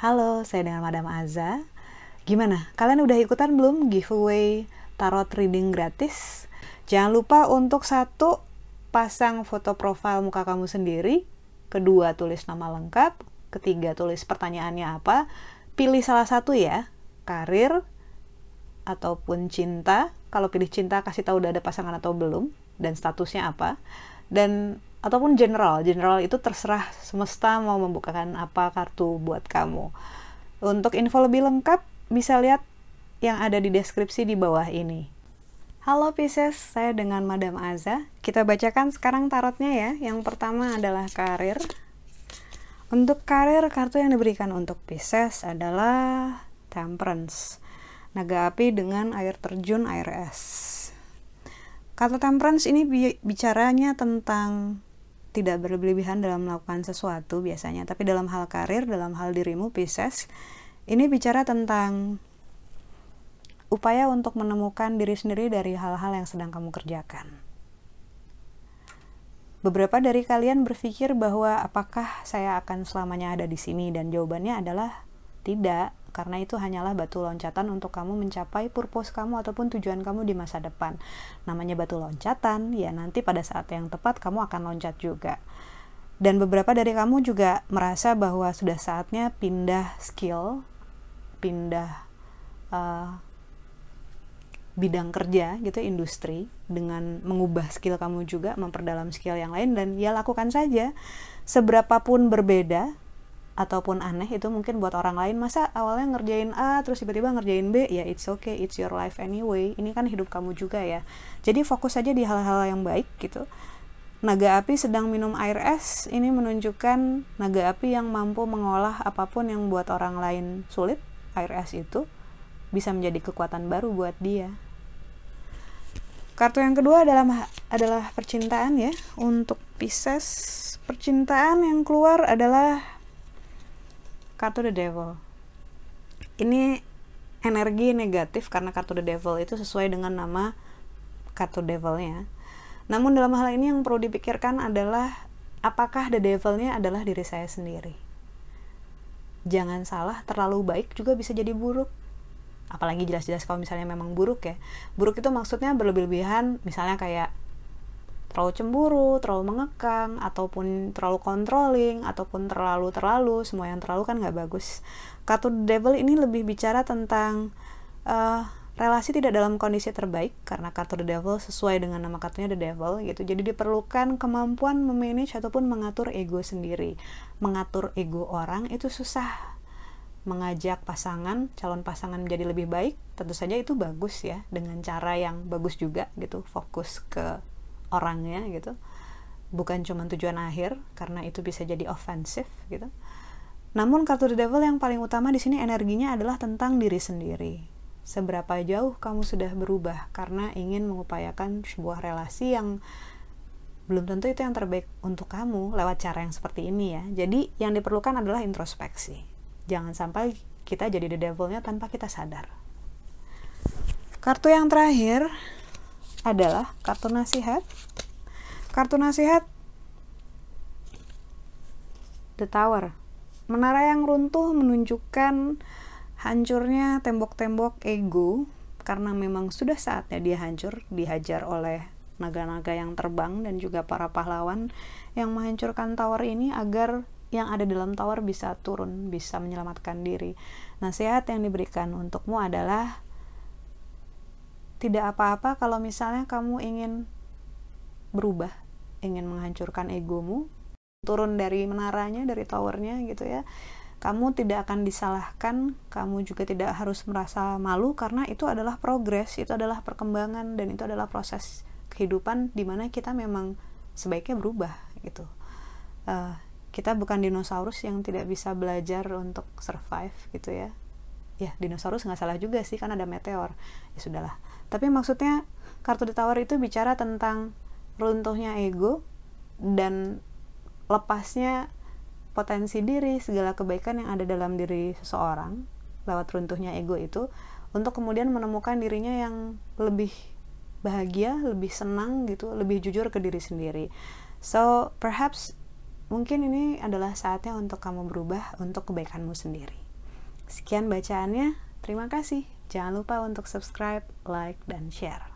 Halo, saya dengan Madam Aza. Gimana? Kalian udah ikutan belum giveaway tarot reading gratis? Jangan lupa untuk satu pasang foto profil muka kamu sendiri, kedua tulis nama lengkap, ketiga tulis pertanyaannya apa, pilih salah satu ya, karir ataupun cinta. Kalau pilih cinta kasih tahu udah ada pasangan atau belum dan statusnya apa. Dan ataupun general. General itu terserah semesta mau membukakan apa kartu buat kamu. Untuk info lebih lengkap bisa lihat yang ada di deskripsi di bawah ini. Halo Pisces, saya dengan Madam Aza. Kita bacakan sekarang tarotnya ya. Yang pertama adalah karir. Untuk karir, kartu yang diberikan untuk Pisces adalah Temperance. Naga api dengan air terjun air es. Kata temperance ini bicaranya tentang tidak berlebihan dalam melakukan sesuatu biasanya, tapi dalam hal karir, dalam hal dirimu Pisces, ini bicara tentang upaya untuk menemukan diri sendiri dari hal-hal yang sedang kamu kerjakan. Beberapa dari kalian berpikir bahwa apakah saya akan selamanya ada di sini dan jawabannya adalah tidak karena itu hanyalah batu loncatan untuk kamu mencapai purpose kamu ataupun tujuan kamu di masa depan. Namanya batu loncatan, ya nanti pada saat yang tepat kamu akan loncat juga. Dan beberapa dari kamu juga merasa bahwa sudah saatnya pindah skill, pindah uh, bidang kerja gitu industri dengan mengubah skill kamu juga memperdalam skill yang lain dan ya lakukan saja seberapapun berbeda ataupun aneh itu mungkin buat orang lain. Masa awalnya ngerjain A terus tiba-tiba ngerjain B? Ya it's okay it's your life anyway. Ini kan hidup kamu juga ya. Jadi fokus saja di hal-hal yang baik gitu. Naga api sedang minum air es ini menunjukkan naga api yang mampu mengolah apa pun yang buat orang lain sulit air es itu bisa menjadi kekuatan baru buat dia. Kartu yang kedua adalah adalah percintaan ya. Untuk Pisces percintaan yang keluar adalah kartu The Devil. Ini energi negatif karena kartu The Devil itu sesuai dengan nama kartu Devilnya. Namun dalam hal ini yang perlu dipikirkan adalah apakah The Devilnya adalah diri saya sendiri. Jangan salah, terlalu baik juga bisa jadi buruk. Apalagi jelas-jelas kalau misalnya memang buruk ya. Buruk itu maksudnya berlebih-lebihan, misalnya kayak terlalu cemburu, terlalu mengekang, ataupun terlalu controlling, ataupun terlalu-terlalu, semua yang terlalu kan nggak bagus. Kartu devil ini lebih bicara tentang uh, relasi tidak dalam kondisi terbaik, karena kartu the devil sesuai dengan nama kartunya the devil gitu. Jadi diperlukan kemampuan memanage ataupun mengatur ego sendiri. Mengatur ego orang itu susah. Mengajak pasangan, calon pasangan menjadi lebih baik, tentu saja itu bagus ya, dengan cara yang bagus juga gitu, fokus ke orangnya gitu. Bukan cuma tujuan akhir karena itu bisa jadi ofensif gitu. Namun kartu the devil yang paling utama di sini energinya adalah tentang diri sendiri. Seberapa jauh kamu sudah berubah karena ingin mengupayakan sebuah relasi yang belum tentu itu yang terbaik untuk kamu lewat cara yang seperti ini ya. Jadi yang diperlukan adalah introspeksi. Jangan sampai kita jadi the devilnya tanpa kita sadar. Kartu yang terakhir adalah kartu nasihat. Kartu nasihat The Tower. Menara yang runtuh menunjukkan hancurnya tembok-tembok ego karena memang sudah saatnya dia hancur, dihajar oleh naga-naga yang terbang dan juga para pahlawan yang menghancurkan tower ini agar yang ada dalam tower bisa turun, bisa menyelamatkan diri. Nasihat yang diberikan untukmu adalah tidak apa-apa kalau misalnya kamu ingin berubah, ingin menghancurkan egomu, turun dari menaranya, dari towernya gitu ya. Kamu tidak akan disalahkan, kamu juga tidak harus merasa malu karena itu adalah progres, itu adalah perkembangan dan itu adalah proses kehidupan di mana kita memang sebaiknya berubah gitu. Uh, kita bukan dinosaurus yang tidak bisa belajar untuk survive gitu ya ya dinosaurus nggak salah juga sih kan ada meteor ya sudahlah tapi maksudnya kartu the tower itu bicara tentang runtuhnya ego dan lepasnya potensi diri segala kebaikan yang ada dalam diri seseorang lewat runtuhnya ego itu untuk kemudian menemukan dirinya yang lebih bahagia, lebih senang gitu, lebih jujur ke diri sendiri. So, perhaps mungkin ini adalah saatnya untuk kamu berubah untuk kebaikanmu sendiri. Sekian bacaannya. Terima kasih. Jangan lupa untuk subscribe, like, dan share.